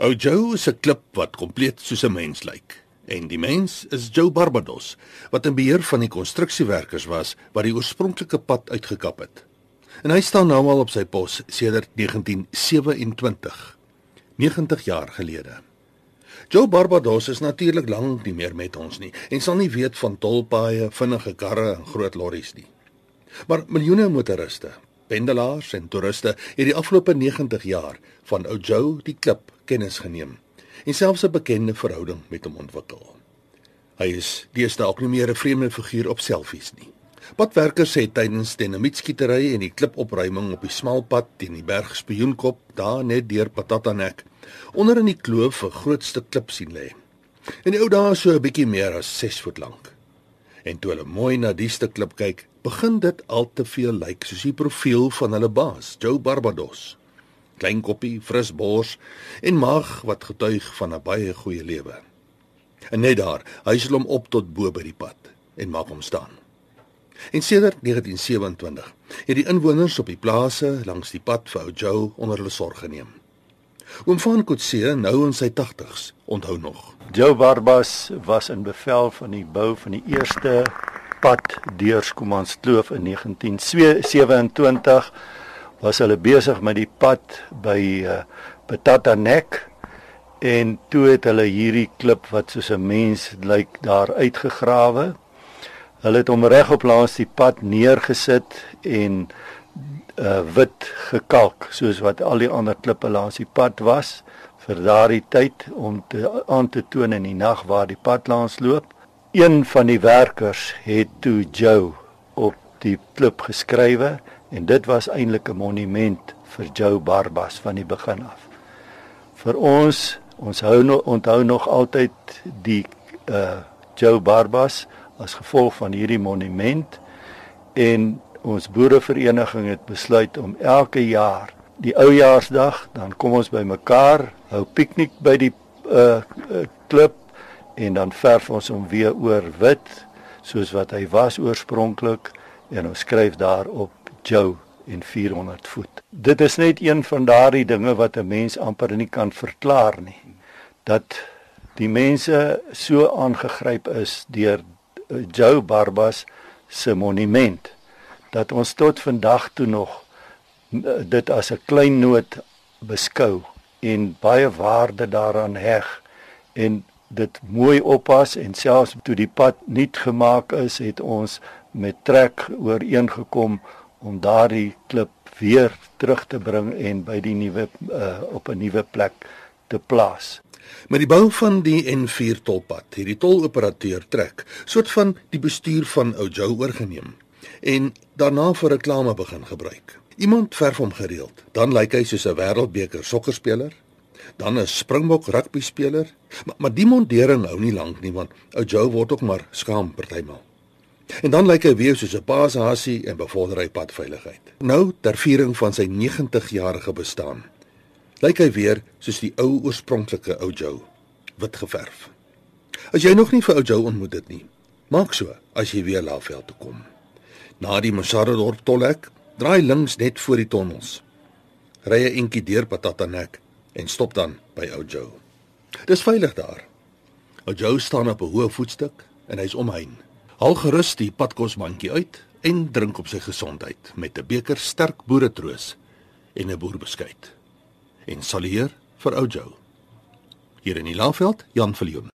Ou Joe is 'n klip wat kompleet soos 'n mens lyk. En die mens is Joe Barbados, wat in beheer van die konstruksiewerkers was wat die oorspronklike pad uitgekap het. En hy staan nou al op sy pos sedert 1927, 90 jaar gelede. Joe Barbados is natuurlik lank nie meer met ons nie en sal nie weet van tolpaaie, vinnige karre en groot lorries nie. Maar miljoene motoriste, pendelaars en toeriste het die afgelope 90 jaar van ou Joe die klip kennis geneem en selfs 'n bekende verhouding met hom ontwikkel. Hy is deesdae ook nie meer 'n vreemde figuur op selfies nie. Padwerkers sê tydens dinamietskietery en die klipopruiming op die smal pad teen die berg Spioenkop daar net deur Patatanek onder in die kloof 'n groot stuk klip sien lê. En die ou daar so 'n bietjie meer as 6 voet lank. En toe hulle mooi na die stuk klip kyk, begin dit al te veel lyk soos die profiel van hulle baas, Joe Barbados. Klein koppie, fris bors en maag wat getuig van 'n baie goeie lewe. En net daar, hy sal hom op tot bo by die pad en maak hom staan. En sedert 1927 het die inwoners op die plase langs die pad vir ou Joe onder hulle sorg geneem. Oom van Kotse, nou in sy 80's, onthou nog. Joe Barbas was in bevel van die bou van die eerste pad deur Skomanskloof in 1927 was hulle besig met die pad by uh, Petata Nek en toe het hulle hierdie klip wat soos 'n mens lyk daar uitgegrawe. Hulle het hom regop langs die pad neergesit en uh, wit gekalk soos wat al die ander klippe langs die pad was vir daardie tyd om te aan te toon in die nag waar die pad langs loop. Een van die werkers het toe Joe op die klip geskrywe en dit was eintlik 'n monument vir Joe Barbas van die begin af. Vir ons, ons hou nog onthou nog altyd die uh Joe Barbas as gevolg van hierdie monument en ons boerevereniging het besluit om elke jaar die oujaarsdag dan kom ons by mekaar hou piknik by die uh klip en dan verf ons hom weer oor wit soos wat hy was oorspronklik en ons skryf daarop Joe en 400 voet. Dit is net een van daardie dinge wat 'n mens amper nie kan verklaar nie. Dat die mense so aangegryp is deur eh, Joe Barbas se monument dat ons tot vandag toe nog eh, dit as 'n klein noot beskou en baie waarde daaraan heg en dit mooi oppas en selfs toe die pad nuut gemaak is, het ons met trek ooreengekom om daardie klip weer terug te bring en by die nuwe uh, op 'n nuwe plek te plaas. Met die bou van die N4 tolpad, het die toloperateur trek soort van die bestuur van ou Joe oorgeneem en daarna vir reklame begin gebruik. Iemand verf hom gereeld, dan lyk hy soos 'n wêreldbeker sokkerspeler dan 'n Springbok rugby speler. Maar, maar die montering hou nie lank nie want ou Joe word ook maar skaam partymal. En dan lyk hy weer soos 'n paashasie en bevorder hy padveiligheid. Nou ter viering van sy 90-jarige bestaan. Lyk hy weer soos die ou oorspronklike ou Joe, wit geverf. As jy nog nie vir ou Joe ontmoet het nie, maak so as jy weer Laveld toe kom. Na die Mosarredorp tolhek, draai links net voor die tonnels. Ry 'n entjie deur Patatanek en stop dan by ou Joe. Dis veilig daar. Ou Joe staan op 'n hoë voetstuk en hy's omheen. Haal gerus die padkosmandjie uit en drink op sy gesondheid met 'n beker sterk boeretroos en 'n boerbeskuit. En salueer vir ou Joe. Hier in die Laagveld, Jan Viljoen.